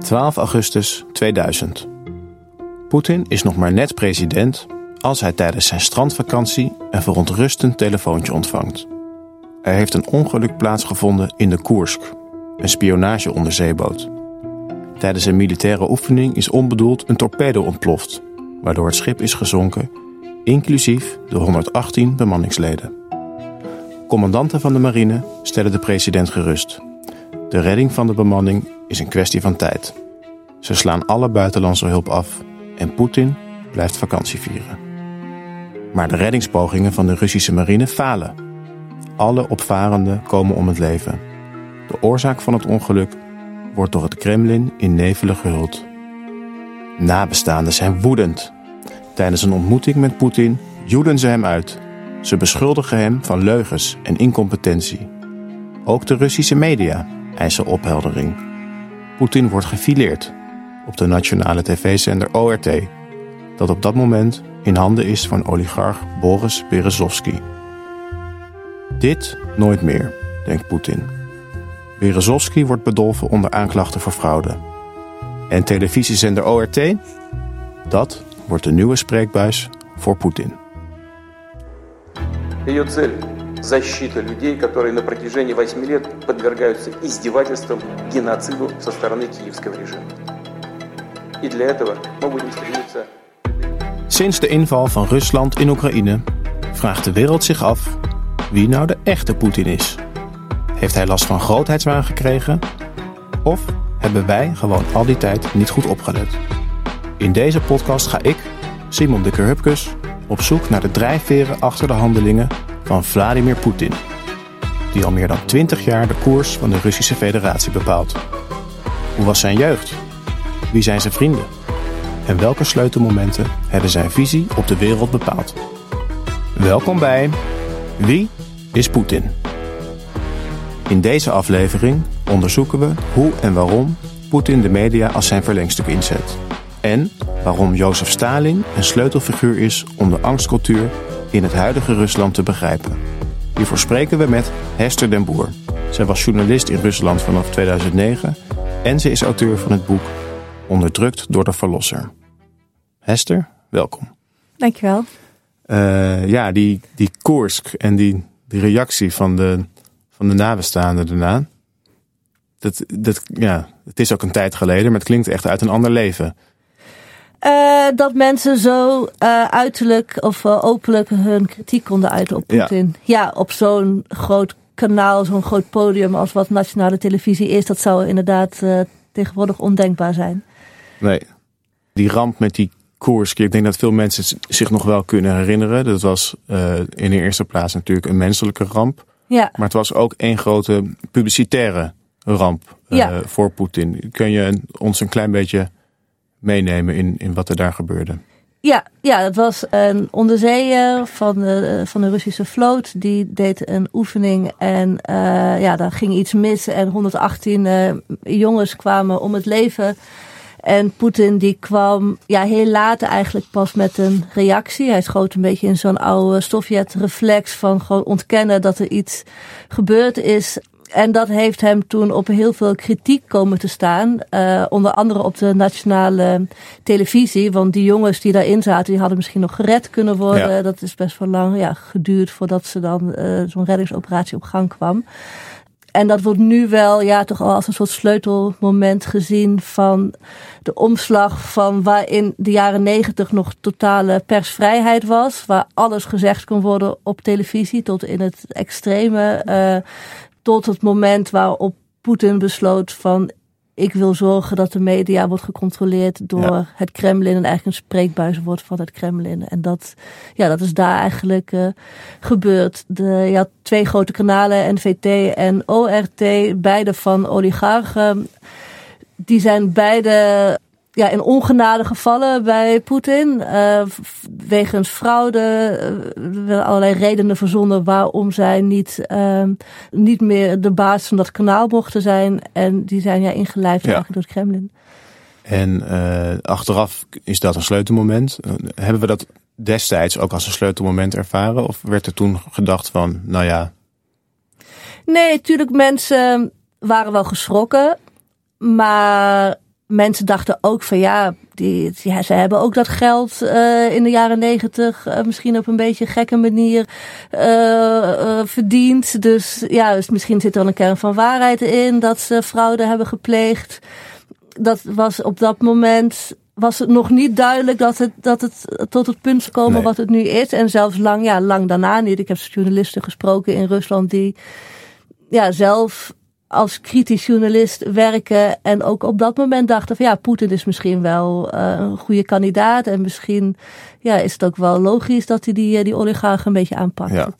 12 augustus 2000. Poetin is nog maar net president als hij tijdens zijn strandvakantie een verontrustend telefoontje ontvangt. Er heeft een ongeluk plaatsgevonden in de Koersk, een spionageonderzeeboot. Tijdens een militaire oefening is onbedoeld een torpedo ontploft, waardoor het schip is gezonken, inclusief de 118 bemanningsleden. Commandanten van de marine stellen de president gerust. De redding van de bemanning is een kwestie van tijd. Ze slaan alle buitenlandse hulp af en Poetin blijft vakantie vieren. Maar de reddingspogingen van de Russische marine falen. Alle opvarenden komen om het leven. De oorzaak van het ongeluk wordt door het Kremlin in nevelen gehuld. Nabestaanden zijn woedend. Tijdens een ontmoeting met Poetin joelen ze hem uit. Ze beschuldigen hem van leugens en incompetentie. Ook de Russische media eisen opheldering. Poetin wordt gefileerd op de nationale tv-zender ORT, dat op dat moment in handen is van oligarch Boris Berezovsky. Dit nooit meer, denkt Poetin. Berezovsky wordt bedolven onder aanklachten voor fraude. En televisiezender ORT? Dat wordt de nieuwe spreekbuis voor Poetin. Ее цель – защита людей, которые на протяжении 8 лет подвергаются издевательствам, геноциду со стороны киевского режима. И для этого мы будем стремиться... Sinds de inval van Rusland in Oekraïne vraagt de wereld zich af wie nou de echte Poetin is. Heeft hij last van grootheidswaan gekregen? Of hebben wij gewoon al die tijd niet goed opgelet? In deze podcast ga ik, Simon de Hupkes, op zoek naar de drijfveren achter de handelingen van Vladimir Poetin. Die al meer dan 20 jaar de koers van de Russische Federatie bepaalt. Hoe was zijn jeugd? Wie zijn zijn vrienden? En welke sleutelmomenten hebben zijn visie op de wereld bepaald? Welkom bij Wie is Poetin? In deze aflevering onderzoeken we hoe en waarom Poetin de media als zijn verlengstuk inzet. En waarom Jozef Stalin een sleutelfiguur is om de angstcultuur in het huidige Rusland te begrijpen. Hiervoor spreken we met Hester den Boer. Zij was journalist in Rusland vanaf 2009 en ze is auteur van het boek Onderdrukt door de Verlosser. Hester, welkom. Dankjewel. Uh, ja, die, die Koersk en die, die reactie van de, van de nabestaanden daarna. Dat, dat, ja, het is ook een tijd geleden, maar het klinkt echt uit een ander leven. Uh, dat mensen zo uh, uiterlijk of uh, openlijk hun kritiek konden uiten op Poetin. Ja. ja, op zo'n groot kanaal, zo'n groot podium als wat nationale televisie is. Dat zou inderdaad tegenwoordig ondenkbaar zijn. Nee, die ramp met die Koersk, ik denk dat veel mensen zich nog wel kunnen herinneren. Dat was in de eerste plaats natuurlijk een menselijke ramp. Ja. Maar het was ook één grote publicitaire ramp ja. voor Poetin. Kun je ons een klein beetje meenemen in, in wat er daar gebeurde? Ja, ja, het was een onderzeeër van de, van de Russische vloot. Die deed een oefening en uh, ja, daar ging iets mis. En 118 uh, jongens kwamen om het leven. En Poetin die kwam ja, heel laat eigenlijk pas met een reactie. Hij schoot een beetje in zo'n oude Sovjet-reflex van gewoon ontkennen dat er iets gebeurd is. En dat heeft hem toen op heel veel kritiek komen te staan. Uh, onder andere op de nationale televisie. Want die jongens die daarin zaten, die hadden misschien nog gered kunnen worden. Ja. Dat is best wel lang ja, geduurd voordat ze dan uh, zo'n reddingsoperatie op gang kwam. En dat wordt nu wel ja, toch al als een soort sleutelmoment gezien van de omslag van waarin de jaren negentig nog totale persvrijheid was. Waar alles gezegd kon worden op televisie tot in het extreme. Uh, tot het moment waarop Poetin besloot van ik wil zorgen dat de media wordt gecontroleerd door Ja. het Kremlin en eigenlijk een spreekbuis wordt van het Kremlin. En dat, ja, dat is daar eigenlijk uh, gebeurd. De, je had twee grote kanalen, NVT en ORT, beide van oligarchen. Die zijn beide ja, in ongenade gevallen bij Poetin. Uh, wegens fraude. Uh, wel allerlei redenen verzonnen waarom zij niet, uh, niet meer de baas van dat kanaal mochten zijn. En die zijn ja ingelijfd Ja. eigenlijk door het Kremlin. En uh, achteraf is dat een sleutelmoment. Hebben we dat destijds ook als een sleutelmoment ervaren? Of werd er toen gedacht van, nou ja, Nee, natuurlijk mensen waren wel geschrokken. Maar mensen dachten ook van ja, die, ja ze hebben ook dat geld uh, in de jaren negentig uh, misschien op een beetje gekke manier uh, verdiend. Dus ja, dus misschien zit er een kern van waarheid in dat ze fraude hebben gepleegd. Dat was op dat moment was het nog niet duidelijk dat het, dat het tot het punt zou komen nee. wat het nu is. En zelfs lang, ja, lang daarna niet. Ik heb journalisten gesproken in Rusland die ja, zelf als kritisch journalist werken. En ook op dat moment dachten van ja, Poetin is misschien wel uh, een goede kandidaat. En misschien ja, is het ook wel logisch dat hij die, die oligarchen een beetje aanpakt. Ja.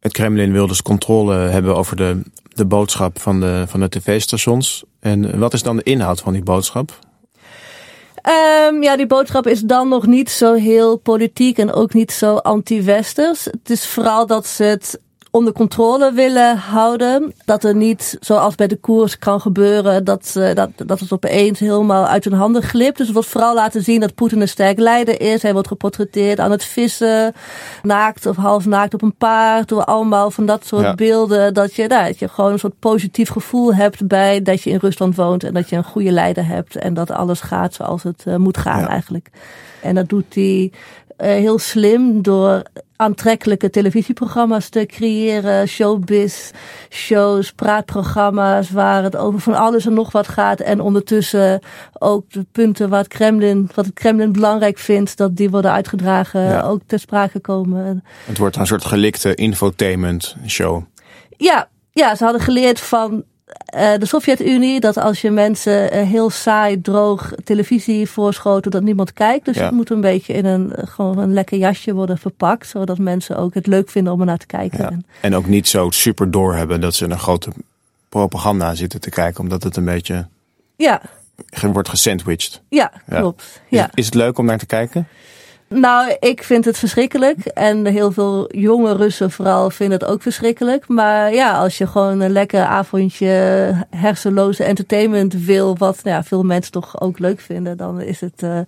Het Kremlin wil dus controle hebben over de, de boodschap van de, van de tv-stations. En wat is dan de inhoud van die boodschap? Um, ja, die boodschap is dan nog niet zo heel politiek en ook niet zo anti-westers. Het is vooral dat ze het onder controle willen houden. Dat er niet, zoals bij de koers kan gebeuren, dat, dat, dat het opeens helemaal uit hun handen glipt. Dus het wordt vooral laten zien dat Poetin een sterk leider is. Hij wordt geportretteerd aan het vissen, naakt of half naakt op een paard. Door allemaal van dat soort ja. beelden. Dat je, nou, dat je gewoon een soort positief gevoel hebt bij dat je in Rusland woont. En dat je een goede leider hebt. En dat alles gaat zoals het uh, moet gaan ja. eigenlijk. En dat doet hij heel slim door aantrekkelijke televisieprogramma's te creëren, showbiz, shows, praatprogramma's waar het over van alles en nog wat gaat en ondertussen ook de punten waar het Kremlin, wat het Kremlin belangrijk vindt, dat die worden uitgedragen, ja. ook ter sprake komen. Het wordt een soort gelikte infotainment show. Ja, ja, ze hadden geleerd van uh, de Sovjet-Unie, dat als je mensen uh, heel saai, droog televisie voorschoten, dat niemand kijkt. Dus ja. het moet een beetje in een, gewoon een lekker jasje worden verpakt, zodat mensen ook het leuk vinden om er naar te kijken. Ja. En ook niet zo super door hebben dat ze een grote propaganda zitten te kijken, omdat het een beetje ja. wordt gesandwiched. Ja, klopt. Ja. Is, is het leuk om naar te kijken? Nou, ik vind het verschrikkelijk. En heel veel jonge Russen vooral vinden het ook verschrikkelijk. Maar ja, als je gewoon een lekker avondje hersenloze entertainment wil, wat nou ja, veel mensen toch ook leuk vinden, dan is het. Uh,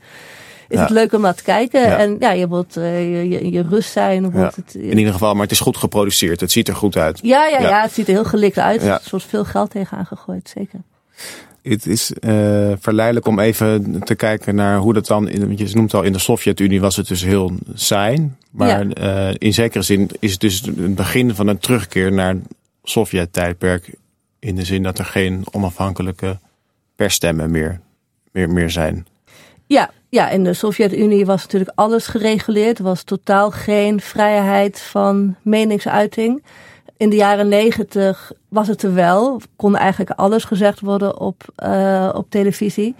is ja. het leuk om naar te kijken. Ja. En ja, je wilt uh, je, je, je, rust zijn. Ja. Het, In ieder geval, maar het is goed geproduceerd. Het ziet er goed uit. Ja, ja, ja. het ziet er heel gelikt uit. Er is veel geld tegenaan gegooid, zeker. Het is uh, verleidelijk om even te kijken naar hoe dat dan, in, je noemt al in de Sovjet-Unie was het dus heel saai. Maar ja. uh, in zekere zin is het dus het begin van een terugkeer naar het Sovjet-tijdperk. In de zin dat er geen onafhankelijke persstemmen meer, meer, meer zijn. Ja, ja, in de Sovjet-Unie was natuurlijk alles gereguleerd. Er was totaal geen vrijheid van meningsuiting in de jaren negentig was het er wel. Kon eigenlijk alles gezegd worden op, uh, op televisie.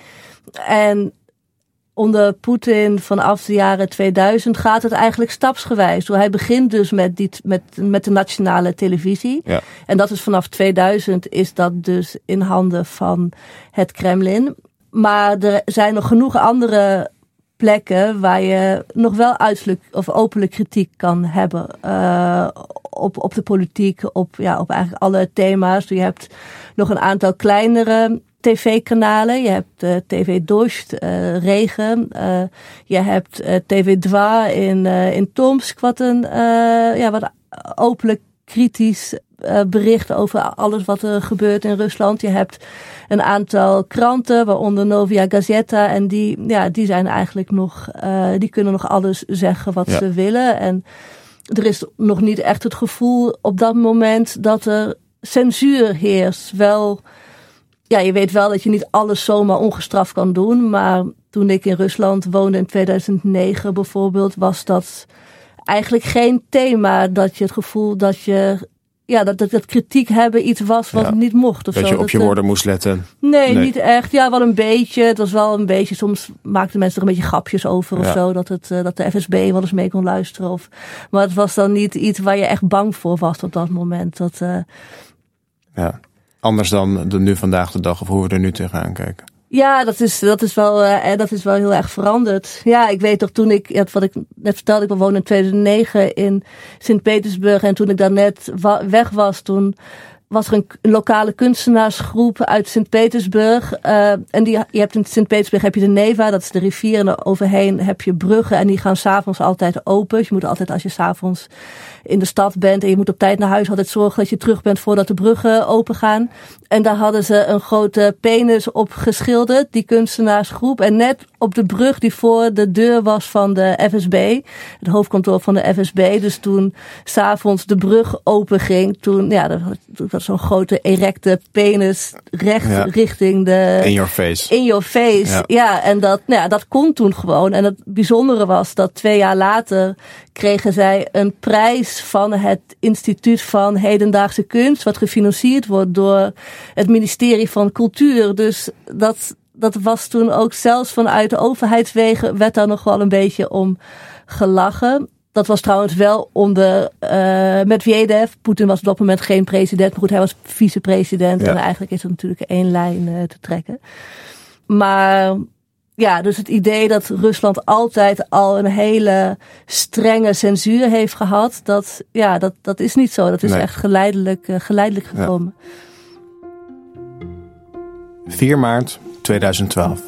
En onder Poetin vanaf de jaren 2000 gaat het eigenlijk stapsgewijs. Hij begint dus met, die, met, met de nationale televisie. Ja. En dat is vanaf 2000 is dat dus in handen van het Kremlin. Maar er zijn nog genoeg andere plekken waar je nog wel uiterlijk of openlijk kritiek kan hebben. Uh, op, op de politiek, op, ja, op eigenlijk alle thema's. Je hebt nog een aantal kleinere tv-kanalen. Je hebt uh, TV Dost, uh, Regen. Je hebt TV Dwa in, in Tomsk, wat een ja, wat openlijk kritisch bericht over alles wat er gebeurt in Rusland. Je hebt een aantal kranten, waaronder Novia Gazeta. En die, ja, die zijn eigenlijk nog, die kunnen nog alles zeggen wat ja. ze willen. En er is nog niet echt het gevoel op dat moment dat er censuur heerst. Wel, ja, je weet wel dat je niet alles zomaar ongestraft kan doen. Maar toen ik in Rusland woonde in 2009 bijvoorbeeld, was dat eigenlijk geen thema. Dat je het gevoel dat je ja, dat, dat, dat kritiek hebben iets was wat ja. niet mocht. Of dat zo. je op je dat, woorden moest letten. Nee, nee, niet echt. Ja, wel een beetje. Het was wel een beetje. Soms maakten mensen er een beetje grapjes over ja. of zo. Dat, het, uh, dat de FSB wel eens mee kon luisteren. Of, maar het was dan niet iets waar je echt bang voor was op dat moment. Dat, uh, ja, anders dan de nu vandaag de dag of hoe we er nu tegenaan kijken. Ja, dat is, dat, is wel, uh, dat is wel heel erg veranderd. Ja, ik weet toch toen ik, wat ik net vertelde, ik woonde in 2009 in Sint-Petersburg. En toen ik daar net weg was, toen was er een, lokale kunstenaarsgroep uit Sint-Petersburg. Uh, en die, je hebt in Sint-Petersburg heb je de Neva, dat is de rivier. En overheen heb je bruggen en die gaan s'avonds altijd open. Dus je moet altijd als je s'avonds in de stad bent en je moet op tijd naar huis altijd zorgen dat je terug bent voordat de bruggen open gaan. En daar hadden ze een grote penis op geschilderd, die kunstenaarsgroep. En net op de brug die voor de deur was van de FSB, het hoofdkantoor van de FSB. Dus toen s'avonds de brug open ging, toen, ja, dat was zo'n grote erecte penis recht richting de... In your face. In your face, ja. en dat, nou ja, dat kon toen gewoon. En het bijzondere was dat twee jaar later kregen zij een prijs van het Instituut van Hedendaagse Kunst, wat gefinancierd wordt door het ministerie van Cultuur. Dus dat, dat was toen ook zelfs vanuit de overheidswegen werd daar nog wel een beetje om gelachen. Dat was trouwens wel onder uh, Medvedev. Poetin was op dat moment geen president, maar goed, hij was vicepresident. En eigenlijk is er natuurlijk één lijn uh, te trekken. Maar ja, dus het idee dat Rusland altijd al een hele strenge censuur heeft gehad, dat, ja, dat, dat is niet zo. Dat is echt geleidelijk, uh, geleidelijk gekomen. Ja. 4 maart 2012.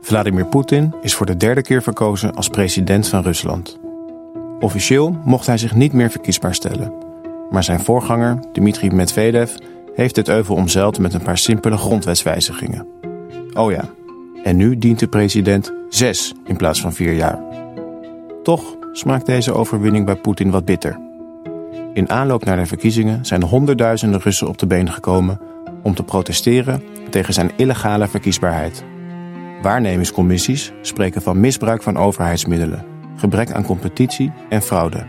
Vladimir Poetin is voor de derde keer verkozen als president van Rusland. Officieel mocht hij zich niet meer verkiesbaar stellen. Maar zijn voorganger, Dmitri Medvedev, heeft het euvel omzeild met een paar simpele grondwetswijzigingen. Oh ja, en nu dient de president zes in plaats van vier jaar. Toch smaakt deze overwinning bij Poetin wat bitter. In aanloop naar de verkiezingen zijn honderdduizenden Russen op de been gekomen om te protesteren tegen zijn illegale verkiesbaarheid. Waarnemingscommissies spreken van misbruik van overheidsmiddelen, gebrek aan competitie en fraude.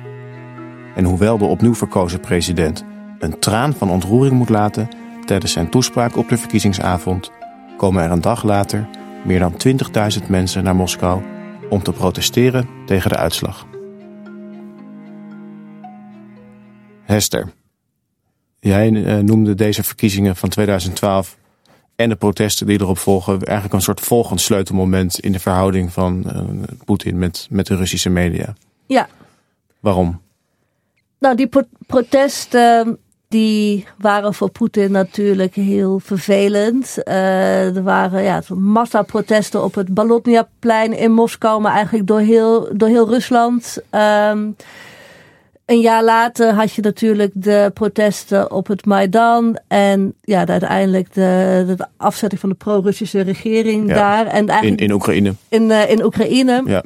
En hoewel de opnieuw verkozen president een traan van ontroering moet laten tijdens zijn toespraak op de verkiezingsavond, komen er een dag later meer dan 20.000 mensen naar Moskou om te protesteren tegen de uitslag. Hester, jij uh, noemde deze verkiezingen van 2012 en de protesten die erop volgen eigenlijk een soort volgend sleutelmoment in de verhouding van uh, Poetin met, met de Russische media. Ja. Waarom? Nou, die protesten die waren voor Poetin natuurlijk heel vervelend. Uh, er waren ja, massaprotesten op het Balotniaplein in Moskou, maar eigenlijk door heel, door heel Rusland. Um, een jaar later had je natuurlijk de protesten op het Maidan. En ja, uiteindelijk de, de afzetting van de pro-Russische regering daar. En in, in Oekraïne. In, uh, in Oekraïne. Ja.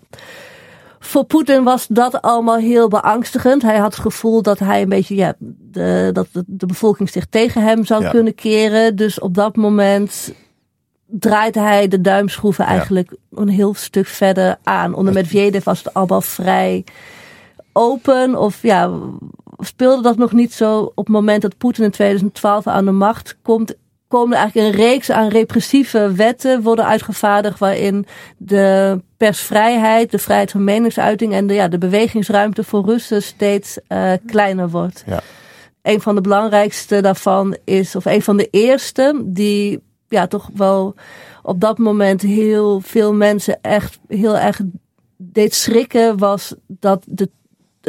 Voor Poetin was dat allemaal heel beangstigend. Hij had het gevoel dat hij een beetje, ja, de, dat de, de bevolking zich tegen hem zou kunnen keren. Dus op dat moment draaide hij de duimschroeven eigenlijk een heel stuk verder aan. Onder Medvedev was het allemaal vrij open. Of ja, speelde dat nog niet zo op het moment dat Poetin in 2012 aan de macht komt komen er eigenlijk een reeks aan repressieve wetten worden uitgevaardigd waarin de persvrijheid, de vrijheid van meningsuiting en de, ja, de bewegingsruimte voor Russen steeds uh, kleiner wordt. Ja. Een van de belangrijkste daarvan is, of een van de eerste, die ja, toch wel op dat moment heel veel mensen echt heel erg deed schrikken, was dat de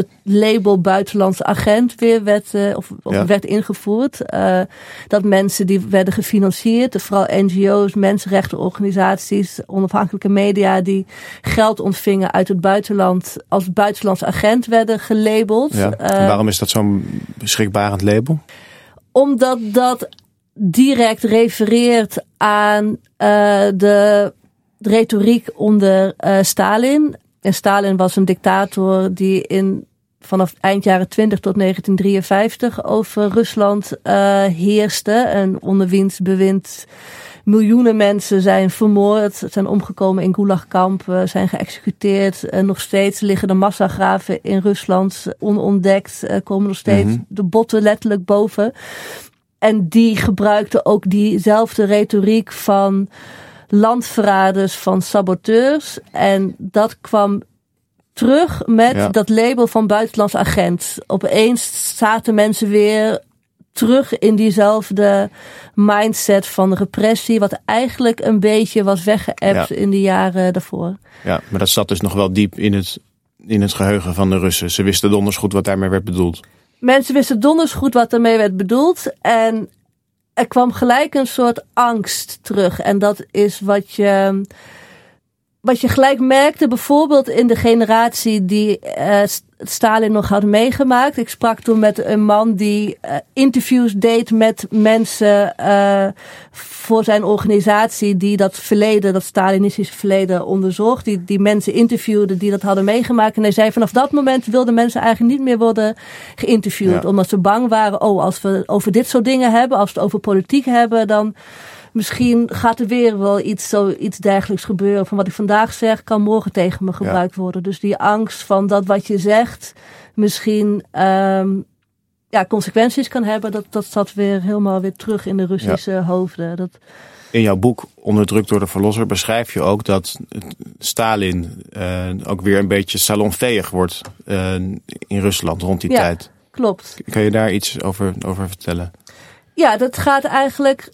het label buitenlandse agent weer werd, uh, of, of werd ingevoerd. Uh, dat mensen die werden gefinancierd, vooral NGO's, mensenrechtenorganisaties, onafhankelijke media, die geld ontvingen uit het buitenland, als buitenlandse agent werden gelabeld. Ja. Uh, waarom is dat zo'n beschikbarend label? Omdat dat direct refereert aan de retoriek onder Stalin. En Stalin was een dictator die in vanaf eind jaren 20 tot 1953 over Rusland uh, heerste. En onder wiens bewind miljoenen mensen zijn vermoord, zijn omgekomen in gulagkampen, zijn geëxecuteerd. En nog steeds liggen de massagraven in Rusland onontdekt, komen nog steeds mm -hmm. de botten letterlijk boven. En die gebruikte ook diezelfde retoriek van landverraders, van saboteurs. En dat kwam terug met dat label van buitenlands agent. Opeens zaten mensen weer terug in diezelfde mindset van repressie, wat eigenlijk een beetje was weggeëpt in de jaren daarvoor. Ja, maar dat zat dus nog wel diep in het, in het geheugen van de Russen. Ze wisten donders goed wat daarmee werd bedoeld. mensen wisten donders goed wat ermee werd bedoeld. En er kwam gelijk een soort angst terug. En dat is wat je wat je gelijk merkte, bijvoorbeeld in de generatie die uh, Stalin nog had meegemaakt. Ik sprak toen met een man die uh, interviews deed met mensen uh, voor zijn organisatie die dat verleden, dat Stalinistische verleden onderzocht. Die, die mensen interviewde die dat hadden meegemaakt. En hij zei vanaf dat moment wilden mensen eigenlijk niet meer worden geïnterviewd. Ja. Omdat ze bang waren, oh als we over dit soort dingen hebben, als we het over politiek hebben, dan misschien gaat er weer wel iets, zo, iets dergelijks gebeuren. Van wat ik vandaag zeg, kan morgen tegen me gebruikt worden. Dus die angst van dat wat je zegt misschien um, ja, consequenties kan hebben, dat, dat zat weer helemaal weer terug in de Russische hoofden. Dat, in jouw boek Onderdrukt door de Verlosser beschrijf je ook dat Stalin uh, ook weer een beetje salonveeg wordt uh, in Rusland rond die ja, tijd. Klopt. Kan je daar iets over, over vertellen? Ja, dat gaat eigenlijk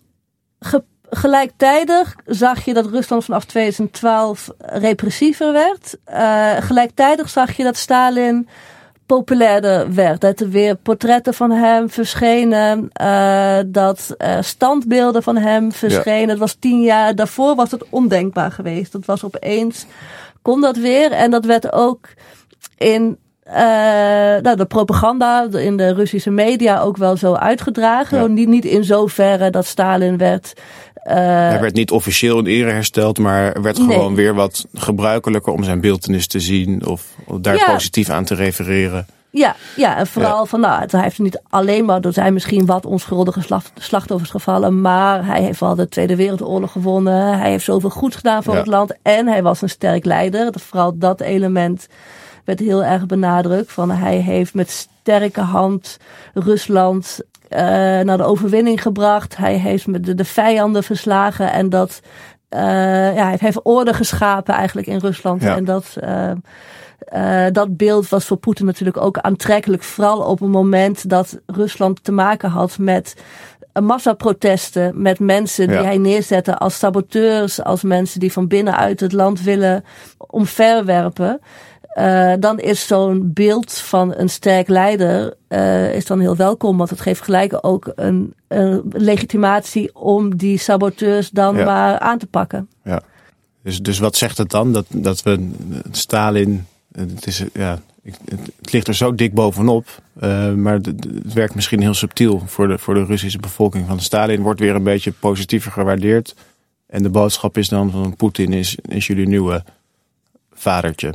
ge gelijktijdig zag je dat Rusland vanaf 2012 repressiever werd. Uh, gelijktijdig zag je dat Stalin populairder werd. Dat er weer portretten van hem verschenen. Uh, dat uh, standbeelden van hem verschenen. Ja. Het was tien jaar daarvoor was het ondenkbaar geweest. Dat was opeens, kon dat weer. En dat werd ook in uh, nou, de propaganda in de Russische media ook wel zo uitgedragen. Ja. Niet, niet in zoverre dat Stalin werd. Uh, Hij werd niet officieel in ere hersteld, maar er werd gewoon weer wat gebruikelijker om zijn beeldenis te zien of daar ja. positief aan te refereren. Ja, ja, en vooral ja. van, nou, hij heeft niet alleen maar, er zijn misschien wat onschuldige slachtoffers gevallen, maar hij heeft al de Tweede Wereldoorlog gewonnen. Hij heeft zoveel goed gedaan voor ja. het land en hij was een sterk leider. Vooral dat element werd heel erg benadrukt. Van hij heeft met sterke hand Rusland uh, naar de overwinning gebracht. Hij heeft met de, de vijanden verslagen en dat uh, ja, hij heeft orde geschapen eigenlijk in Rusland. Ja. En dat, uh, dat beeld was voor Poetin natuurlijk ook aantrekkelijk. Vooral op het moment dat Rusland te maken had met massaprotesten. Met mensen die ja. hij neerzette als saboteurs. Als mensen die van binnenuit het land willen omverwerpen. Uh, dan is zo'n beeld van een sterk leider uh, is dan heel welkom. Want het geeft gelijk ook een, een legitimatie om die saboteurs dan ja. maar aan te pakken. Ja. Dus, dus wat zegt het dan? Dat, dat we Stalin. Het, is, ja, het ligt er zo dik bovenop. Uh, maar het, het, werkt misschien heel subtiel voor de, voor de Russische bevolking. Van Stalin wordt weer een beetje positiever gewaardeerd. En de boodschap is dan van Poetin is, is jullie nieuwe vadertje.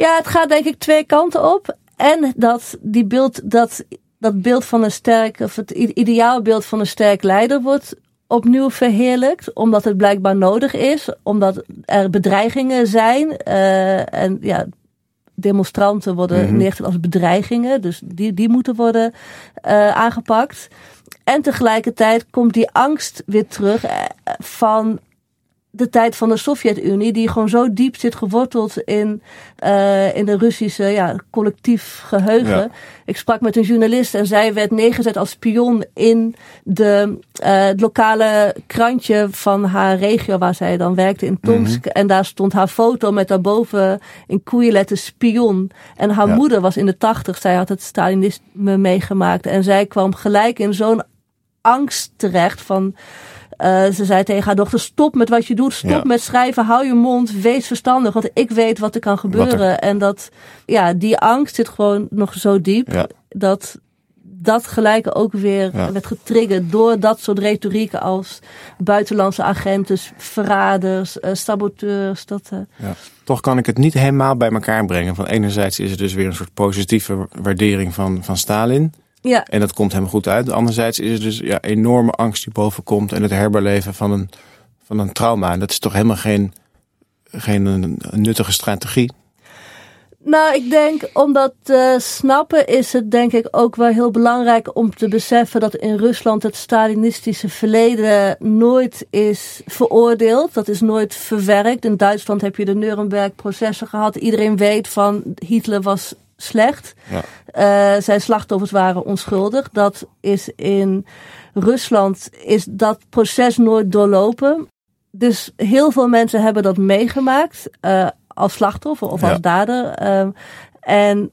Ja, het gaat denk ik twee kanten op. En dat die beeld, dat, dat beeld van een sterk, of het ideaalbeeld van een sterk leider wordt opnieuw verheerlijkt. Omdat het blijkbaar nodig is. Omdat er bedreigingen zijn. Uh, en ja, demonstranten worden mm -hmm. neergezet als bedreigingen. Dus die, die moeten worden uh, aangepakt. En tegelijkertijd komt die angst weer terug van de tijd van de Sovjet-Unie, die gewoon zo diep zit geworteld in, uh, in de Russische ja, collectief geheugen. Ja. Ik sprak met een journalist en zij werd neergezet als spion in de, uh, het lokale krantje van haar regio waar zij dan werkte in Tomsk. Mm -hmm. En daar stond haar foto met daarboven in koeienletten spion. En haar ja. moeder was in de tachtig, zij had het Stalinisme meegemaakt. En zij kwam gelijk in zo'n angst terecht van uh, ze zei tegen haar dochter: stop met wat je doet, stop ja. met schrijven, hou je mond, wees verstandig, want ik weet wat er kan gebeuren. Er... En dat, ja, die angst zit gewoon nog zo diep ja. dat dat gelijk ook weer ja. werd getriggerd door dat soort retoriek als buitenlandse agenten, verraders, uh, saboteurs. Dat, uh... ja. Toch kan ik het niet helemaal bij elkaar brengen. Van enerzijds is er dus weer een soort positieve waardering van, van Stalin. Ja. En dat komt hem goed uit. Anderzijds is er dus ja, enorme angst die bovenkomt en het herbeleven van een, van een trauma. En dat is toch helemaal geen, geen een, een nuttige strategie. Nou, ik denk om dat te snappen is het denk ik ook wel heel belangrijk om te beseffen dat in Rusland het Stalinistische verleden nooit is veroordeeld. Dat is nooit verwerkt. In Duitsland heb je de Nuremberg-processen gehad. Iedereen weet van Hitler was slecht. Ja. Uh, zijn slachtoffers waren onschuldig. Dat is in Rusland is dat proces nooit doorlopen. Dus heel veel mensen hebben dat meegemaakt uh, als slachtoffer of als dader. Uh, en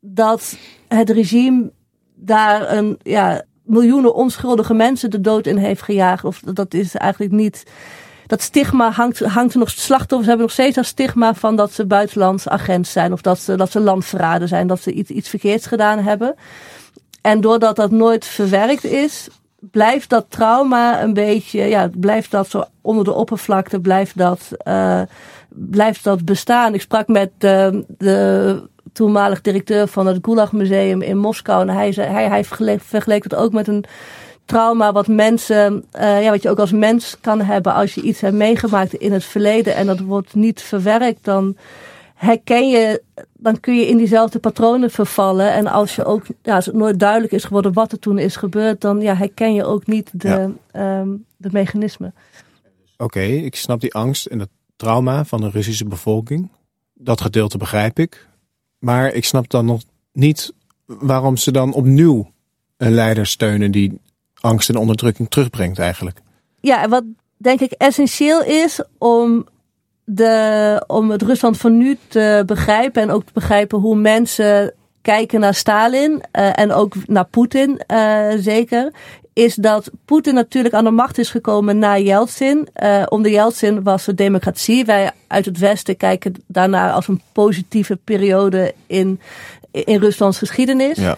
dat het regime daar een, ja, miljoenen onschuldige mensen de dood in heeft gejaagd. Of dat is eigenlijk niet. Dat stigma hangt, hangt er nog. Slachtoffers hebben nog steeds dat stigma van dat ze buitenlands agent zijn. Of dat ze, dat ze landverraden zijn. Dat ze iets, iets verkeerds gedaan hebben. En doordat dat nooit verwerkt is, blijft dat trauma een beetje, ja, blijft dat zo onder de oppervlakte, blijft dat, uh, blijft dat bestaan. Ik sprak met de, de toenmalig directeur van het Gulag Museum in Moskou en hij, zei, hij, hij vergeleek, het ook met een trauma wat mensen, uh, ja, wat je ook als mens kan hebben als je iets hebt meegemaakt in het verleden en dat wordt niet verwerkt, dan herken je, dan kun je in diezelfde patronen vervallen. En als je ook, ja, als het nooit duidelijk is geworden wat er toen is gebeurd, dan ja, herken je ook niet de, ja. um, de mechanismen. Oké, ik snap die angst en het trauma van de Russische bevolking. Dat gedeelte begrijp ik. Maar ik snap dan nog niet waarom ze dan opnieuw een leider steunen die angst en onderdrukking terugbrengt eigenlijk. Ja, en wat denk ik essentieel is om de, om het Rusland van nu te begrijpen en ook te begrijpen hoe mensen kijken naar Stalin uh, en ook naar Poetin uh, zeker, is dat Poetin natuurlijk aan de macht is gekomen na Yeltsin. Uh, onder Yeltsin was er democratie. Wij uit het Westen kijken daarnaar als een positieve periode in, in Ruslands geschiedenis. Ja.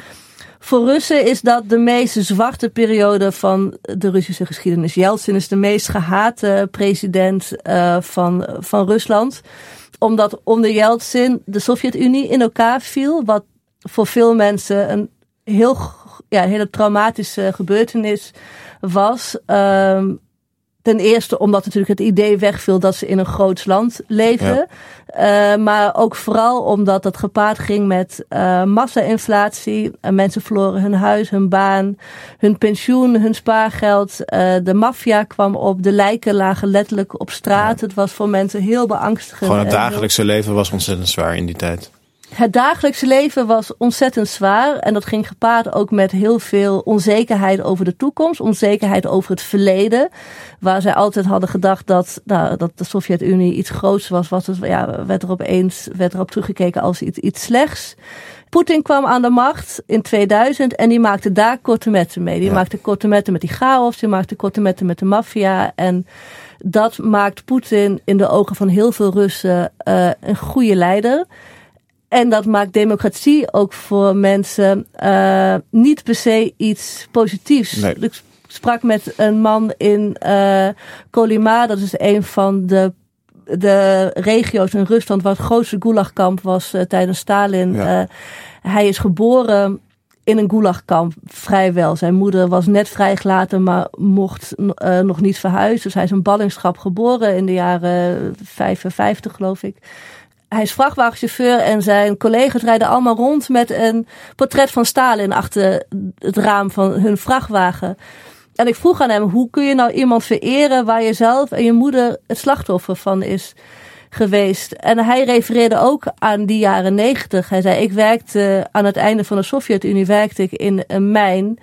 Voor Russen is dat de meest zwarte periode van de Russische geschiedenis. Yeltsin is de meest gehate president uh, van, van Rusland. Omdat onder Yeltsin de Sovjet-Unie in elkaar viel. Wat voor veel mensen een heel, ja, hele traumatische gebeurtenis was. Um, Ten eerste omdat natuurlijk het idee wegviel dat ze in een groot land leven. Ja. Uh, maar ook vooral omdat dat gepaard ging met uh, massa-inflatie. Uh, mensen verloren hun huis, hun baan, hun pensioen, hun spaargeld. de maffia kwam op, de lijken lagen letterlijk op straat. Ja. Het was voor mensen heel beangstigend. Gewoon het dagelijkse leven was ontzettend zwaar in die tijd. Het dagelijkse leven was ontzettend zwaar. En dat ging gepaard ook met heel veel onzekerheid over de toekomst. Onzekerheid over het verleden. Waar zij altijd hadden gedacht dat, nou, dat de Sovjet-Unie iets groots was. was het, ja, werd er opeens werd erop teruggekeken als iets, iets slechts. Poetin kwam aan de macht in 2000 en die maakte daar korte metten mee. Die ja. maakte korte metten met die chaos. Die maakte korte metten met de maffia. En dat maakt Poetin in de ogen van heel veel Russen uh, een goede leider. En dat maakt democratie ook voor mensen uh, niet per se iets positiefs. Nee. Ik sprak met een man in uh, Kolyma, dat is een van de, de regio's in Rusland waar het grootste gulagkamp was uh, tijdens Stalin. Ja. hij is geboren in een gulagkamp, vrijwel. Zijn moeder was net vrijgelaten, maar mocht nog niet verhuizen. Dus hij is in ballingschap geboren in de jaren 55, geloof ik hij is vrachtwagenchauffeur en zijn collega's rijden allemaal rond met een portret van Stalin achter het raam van hun vrachtwagen. En ik vroeg aan hem, hoe kun je nou iemand vereren waar je zelf en je moeder het slachtoffer van is geweest? En hij refereerde ook aan die jaren negentig. Hij zei, ik werkte aan het einde van de Sovjet-Unie, werkte ik in een mijn.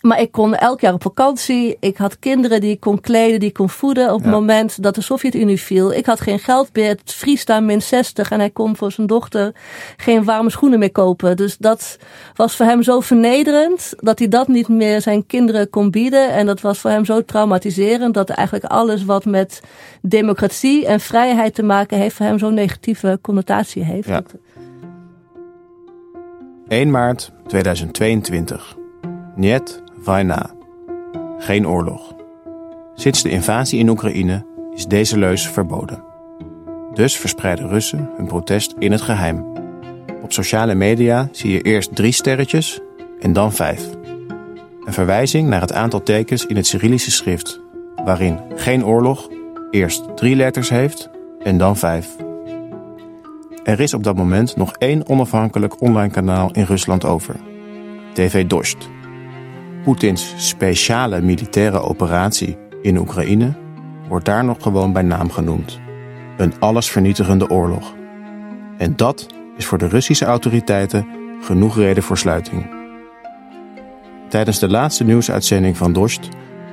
Maar ik kon elk jaar op vakantie. Ik had kinderen die ik kon kleden, die ik kon voeden. Op ja. het moment dat de Sovjet-Unie viel. Ik had geen geld meer. Het vriest daar min 60. En hij kon voor zijn dochter geen warme schoenen meer kopen. Dus dat was voor hem zo vernederend. Dat hij dat niet meer zijn kinderen kon bieden. En dat was voor hem zo traumatiserend. Dat eigenlijk alles wat met democratie en vrijheid te maken heeft. Voor hem zo'n negatieve connotatie heeft. Ja. 1 maart 2022. Niet Vajna. Geen oorlog. Sinds de invasie in Oekraïne is deze leus verboden. Dus verspreiden Russen hun protest in het geheim. Op sociale media zie je eerst drie sterretjes en dan vijf. Een verwijzing naar het aantal tekens in het Cyrillische schrift, waarin geen oorlog eerst drie letters heeft en dan vijf. Er is op dat moment nog één onafhankelijk online kanaal in Rusland over: TV Dost. Poetins speciale militaire operatie in Oekraïne wordt daar nog gewoon bij naam genoemd. Een allesvernietigende oorlog. En dat is voor de Russische autoriteiten genoeg reden voor sluiting. Tijdens de laatste nieuwsuitzending van Dost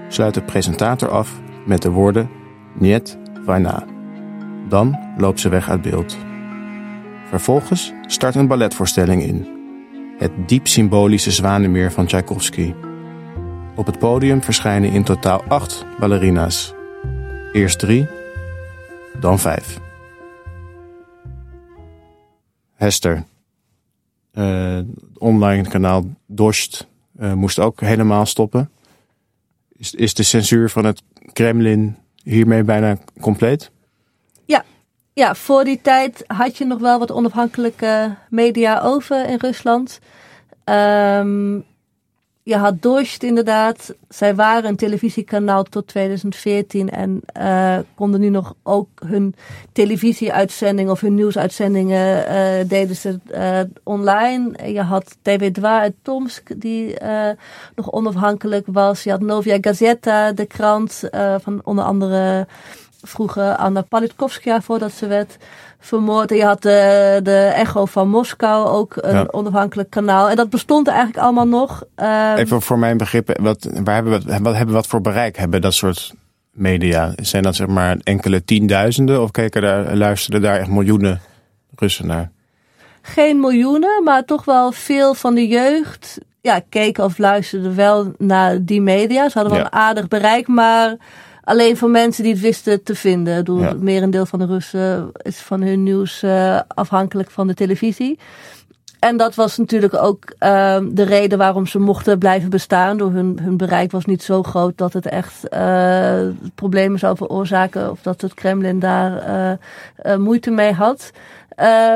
sluit de presentator af met de woorden Niet Vajna. Dan loopt ze weg uit beeld. Vervolgens start een balletvoorstelling in. Het diep symbolische Zwanemeer van Tchaikovsky. Op het podium verschijnen in totaal acht ballerina's. Eerst drie, dan vijf. Hester, uh, online kanaal Dorst uh, moest ook helemaal stoppen. Is, is de censuur van het Kremlin hiermee bijna compleet? Ja. ja, voor die tijd had je nog wel wat onafhankelijke media over in Rusland. Um, je had Dost inderdaad. Zij waren een televisiekanaal tot 2014 en uh, konden nu nog ook hun televisieuitzendingen of hun nieuwsuitzendingen uh, deden ze uh, online. Je had TV2 uit Tomsk die nog onafhankelijk was. Je had Novia Gazeta, de krant van onder andere vroeger Anna Politkovskaya voordat ze werd vermoord. En je had de, de Echo van Moskou, ook een onafhankelijk kanaal. En dat bestond eigenlijk allemaal nog. Um, Even voor mijn begrip, wat, waar hebben we, wat, hebben wat voor bereik hebben dat soort media? Zijn dat zeg maar enkele tienduizenden of keken daar, luisterden daar echt miljoenen Russen naar? Geen miljoenen, maar toch wel veel van de jeugd ja, keken of luisterden wel naar die media. Ze hadden wel een aardig bereik, maar alleen voor mensen die het wisten te vinden. Door ja. Het merendeel van de Russen is van hun nieuws uh, afhankelijk van de televisie. En dat was natuurlijk ook uh, de reden waarom ze mochten blijven bestaan. Door hun, hun bereik was niet zo groot dat het echt uh, problemen zou veroorzaken. Of dat het Kremlin daar uh, moeite mee had.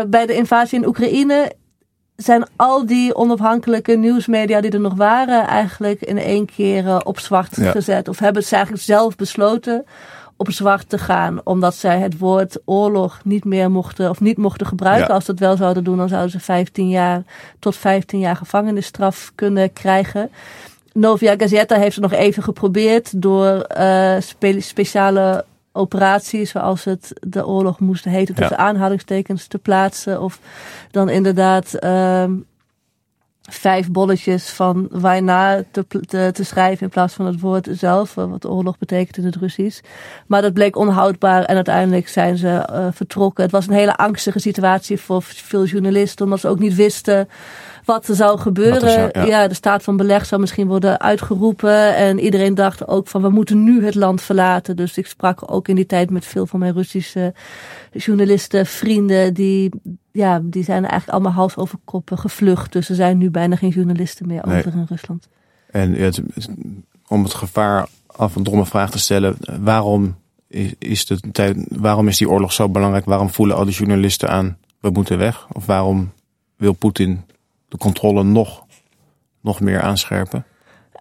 bij de invasie in Oekraïne zijn al die onafhankelijke nieuwsmedia die er nog waren, eigenlijk in één keer uh, op zwart gezet. Of hebben ze eigenlijk zelf besloten op zwart te gaan, omdat zij het woord oorlog niet meer mochten of niet mochten gebruiken. Als ze dat wel zouden doen, dan zouden ze 15 jaar tot 15 jaar gevangenisstraf kunnen krijgen. Novia Gazeta heeft het nog even geprobeerd door uh, spe speciale operatie, zoals het de oorlog moest heten, tussen ja. aanhalingstekens te plaatsen. Of dan inderdaad uh, vijf bolletjes van waarna te, te, te, schrijven in plaats van het woord zelf, wat oorlog betekent in het Russisch. Maar dat bleek onhoudbaar en uiteindelijk zijn ze uh, vertrokken. Het was een hele angstige situatie voor veel journalisten, omdat ze ook niet wisten wat er zou gebeuren. Er zou, ja. de staat van beleg zou misschien worden uitgeroepen. En iedereen dacht ook van we moeten nu het land verlaten. Dus ik sprak ook in die tijd met veel van mijn Russische journalisten, vrienden. Die, ja, die zijn eigenlijk allemaal hals over kop gevlucht. Dus er zijn nu bijna geen journalisten meer over in Rusland. En het, om het gevaar af een domme vraag te stellen. Waarom is, de tijd, waarom is die oorlog zo belangrijk? Waarom voelen al die journalisten aan we moeten weg? Of waarom wil Poetin de controle nog, nog meer aanscherpen?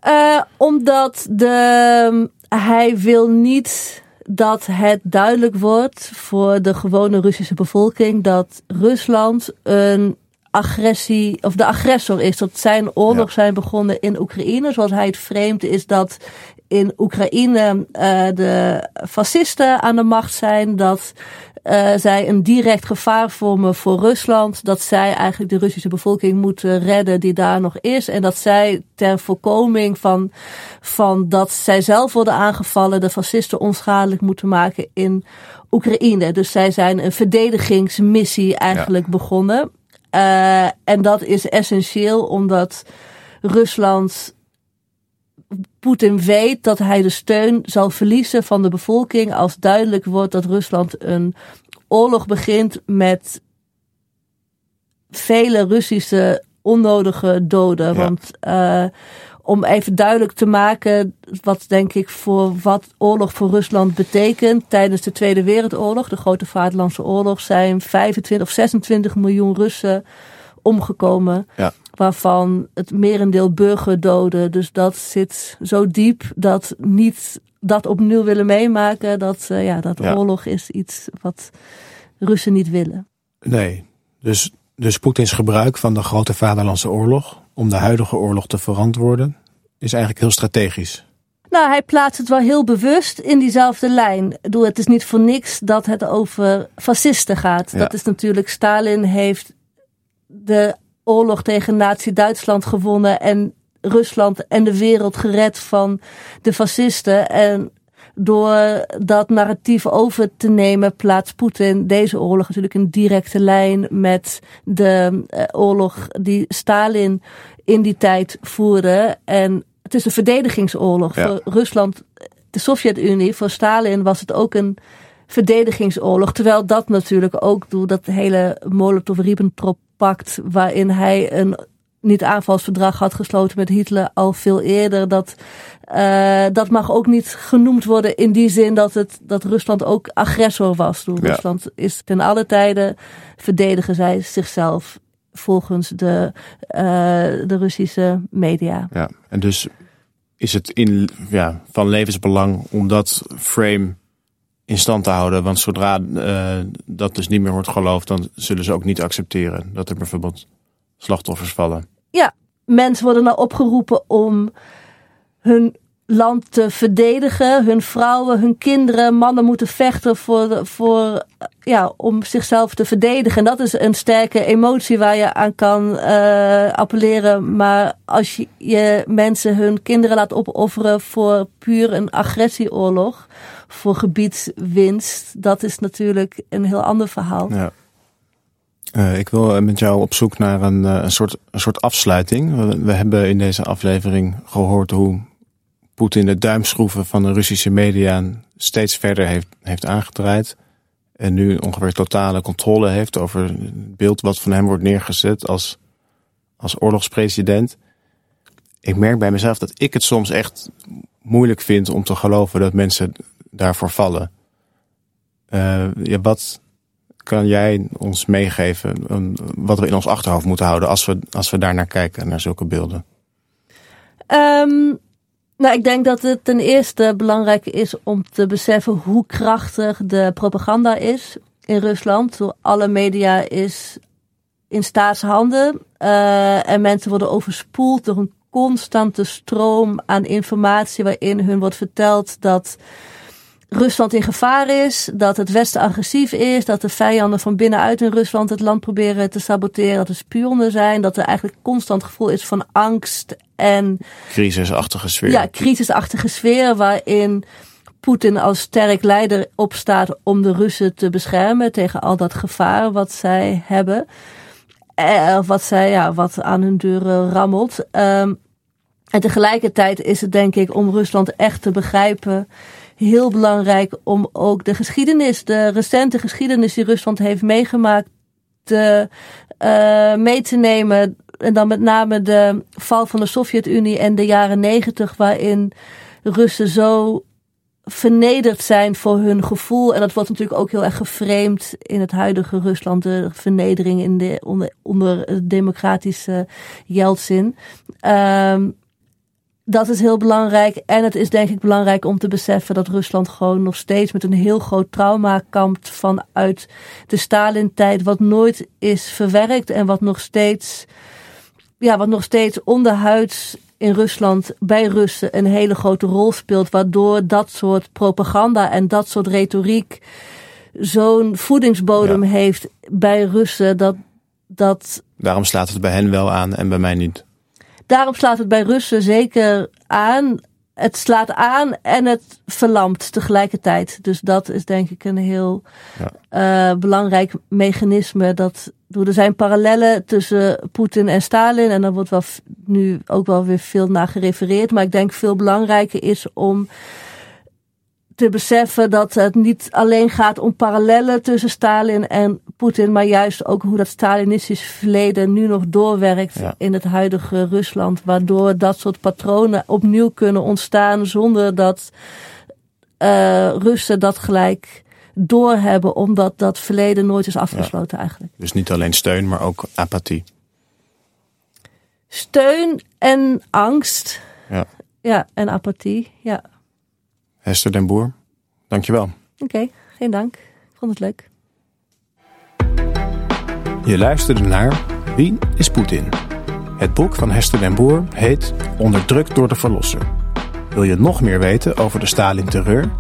Uh, omdat de, hij wil niet dat het duidelijk wordt voor de gewone Russische bevolking dat Rusland een agressie, of de agressor is. Dat zijn oorlog zijn begonnen in Oekraïne. Zoals hij het vreemd is dat in Oekraïne uh, de fascisten aan de macht zijn. Dat uh, zij een direct gevaar vormen voor Rusland. Dat zij eigenlijk de Russische bevolking moeten redden die daar nog is. En dat zij ter voorkoming van, van dat zij zelf worden aangevallen, de fascisten onschadelijk moeten maken in Oekraïne. Dus zij zijn een verdedigingsmissie eigenlijk ja. begonnen. Uh, en dat is essentieel omdat Rusland Poetin weet dat hij de steun zal verliezen van de bevolking als duidelijk wordt dat Rusland een oorlog begint met vele Russische onnodige doden. Ja. Want uh, om even duidelijk te maken wat denk ik voor wat oorlog voor Rusland betekent. Tijdens de Tweede Wereldoorlog, de Grote Vaderlandse Oorlog, zijn 25 of 26 miljoen Russen omgekomen. Ja waarvan het merendeel burgerdoden. Dus dat zit zo diep dat niet dat opnieuw willen meemaken. Dat, uh, ja, dat ja. oorlog is iets wat Russen niet willen. Nee, dus, dus Poetins gebruik van de grote vaderlandse oorlog om de huidige oorlog te verantwoorden, is eigenlijk heel strategisch. Nou, hij plaatst het wel heel bewust in diezelfde lijn. Doe, het is niet voor niks dat het over fascisten gaat. Ja. Dat is natuurlijk, Stalin heeft de oorlog tegen Nazi-Duitsland gewonnen en Rusland en de wereld gered van de fascisten. En door dat narratief over te nemen, plaatst Poetin deze oorlog natuurlijk in directe lijn met de uh, oorlog die Stalin in die tijd voerde. En het is een verdedigingsoorlog Ja. voor Rusland, de Sovjet-Unie. Voor Stalin was het ook een verdedigingsoorlog. Terwijl dat natuurlijk ook door dat hele Molotov-Ribbentrop-pact, waarin hij een niet-aanvalsverdrag had gesloten met Hitler al veel eerder. Dat, uh, dat mag ook niet genoemd worden in die zin dat, het, dat Rusland ook agressor was. Ja. Rusland is ten alle tijde verdedigen zij zichzelf volgens de, uh, de Russische media. Ja, en dus is het in, ja, van levensbelang om dat frame in stand te houden. Want zodra uh, dat dus niet meer wordt geloofd, dan zullen ze ook niet accepteren dat er bijvoorbeeld slachtoffers vallen. Ja, mensen worden nou opgeroepen om hun land te verdedigen. Hun vrouwen, hun kinderen, mannen moeten vechten voor, voor, ja, om zichzelf te verdedigen. En dat is een sterke emotie waar je aan kan uh, appelleren. Maar als je, je mensen hun kinderen laat opofferen voor puur een agressieoorlog, voor gebiedswinst, dat is natuurlijk een heel ander verhaal. Ja. Uh, ik wil met jou op zoek naar een, uh, een, soort, een soort afsluiting. We, we, hebben in deze aflevering gehoord hoe Poetin de duimschroeven van de Russische media steeds verder heeft, heeft aangedraaid. En nu ongeveer totale controle heeft over het beeld wat van hem wordt neergezet als, als oorlogspresident. Ik merk bij mezelf dat ik het soms echt moeilijk vind om te geloven dat mensen daarvoor vallen. Uh, ja, wat kan jij ons meegeven wat we in ons achterhoofd moeten houden als we, als we daar naar kijken, naar zulke beelden? Um, nou, ik denk dat het ten eerste belangrijk is om te beseffen hoe krachtig de propaganda is in Rusland. Alle media is in staatshanden uh, en mensen worden overspoeld door een constante stroom aan informatie waarin hun wordt verteld dat Rusland in gevaar is, dat het Westen agressief is, dat de vijanden van binnenuit in Rusland het land proberen te saboteren, dat er spionnen zijn, dat er eigenlijk constant gevoel is van angst en crisisachtige sfeer. Ja, crisisachtige sfeer waarin Poetin als sterk leider opstaat om de Russen te beschermen tegen al dat gevaar wat zij hebben. Eh, wat zij, ja, wat aan hun deuren rammelt. Um, en tegelijkertijd is het denk ik om Rusland echt te begrijpen heel belangrijk om ook de geschiedenis, de recente geschiedenis die Rusland heeft meegemaakt, te, uh, mee te nemen. En dan met name de val van de Sovjet-Unie en de jaren negentig, waarin Russen zo vernederd zijn voor hun gevoel. En dat wordt natuurlijk ook heel erg geframed in het huidige Rusland. De vernedering in de, onder, onder democratische Yeltsin. Um, dat is heel belangrijk. En het is denk ik belangrijk om te beseffen dat Rusland gewoon nog steeds met een heel groot trauma kampt vanuit de Stalin-tijd, wat nooit is verwerkt en wat nog steeds, ja, wat nog steeds onderhuids in Rusland bij Russen een hele grote rol speelt, waardoor dat soort propaganda en dat soort retoriek zo'n voedingsbodem ja. heeft bij Russen dat dat. Daarom slaat het bij hen wel aan en bij mij niet. Daarom slaat het bij Russen zeker aan. Het slaat aan en het verlamt tegelijkertijd. Dus dat is denk ik een heel ja. uh, belangrijk mechanisme. Dat, er zijn parallellen tussen Poetin en Stalin. En daar wordt wel nu ook wel weer veel naar gerefereerd. Maar ik denk veel belangrijker is om te beseffen dat het niet alleen gaat om parallellen tussen Stalin en Poetin, maar juist ook hoe dat Stalinistisch verleden nu nog doorwerkt Ja. in het huidige Rusland, waardoor dat soort patronen opnieuw kunnen ontstaan zonder dat eh, Russen dat gelijk doorhebben, omdat dat verleden nooit is afgesloten eigenlijk. Dus niet alleen steun, maar ook apathie. Steun en angst, Ja. ja, en apathie, ja. Hester den Boer, dankjewel. Oké, geen dank. Ik vond het leuk. Je luisterde naar Wie is Poetin? Het boek van Hester den Boer heet Onderdrukt door de Verlosser. Wil je nog meer weten over de Stalin-terreur?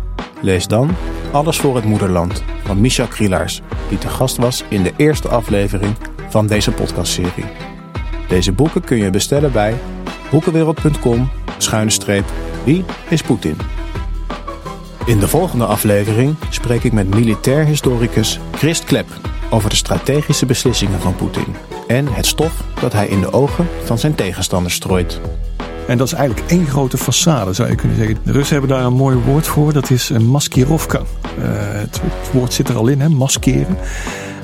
Lees dan Alles voor het Moederland van Misha Krielaars, die te gast was in de eerste aflevering van deze podcastserie. Deze boeken kun je bestellen bij boekenwereld.com schuine streep Wie is Poetin? In de volgende aflevering spreek ik met militair historicus Christ Klep over de strategische beslissingen van Poetin en het stof dat hij in de ogen van zijn tegenstanders strooit. En dat is eigenlijk één grote façade, zou je kunnen zeggen. De Russen hebben daar een mooi woord voor, dat is een maskirovka. Uh, het, woord zit er al in, hè, maskeren.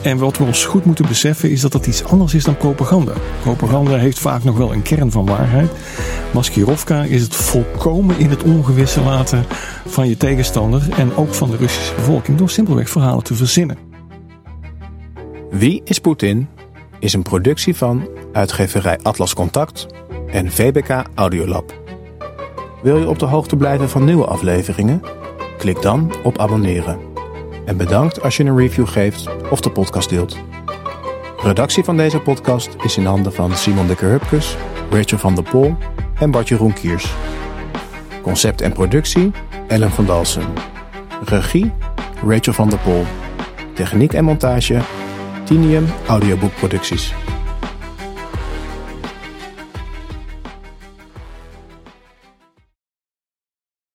En wat we ons goed moeten beseffen is dat dat iets anders is dan propaganda. Propaganda heeft vaak nog wel een kern van waarheid. Maskirovka is het volkomen in het ongewisse laten van je tegenstander en ook van de Russische bevolking door simpelweg verhalen te verzinnen. Wie is Poetin? is een productie van uitgeverij Atlas Contact en VBK Audiolab. Wil je op de hoogte blijven van nieuwe afleveringen? Klik dan op abonneren. En bedankt als je een review geeft of de podcast deelt. Redactie van deze podcast is in handen van Simon de Hupkes, Rachel van der Pol en Bart-Jeroen Kiers. Concept en productie Ellen van Dalsen. Regie Rachel van der Pol. Techniek en montage Tinium Audioboekproducties.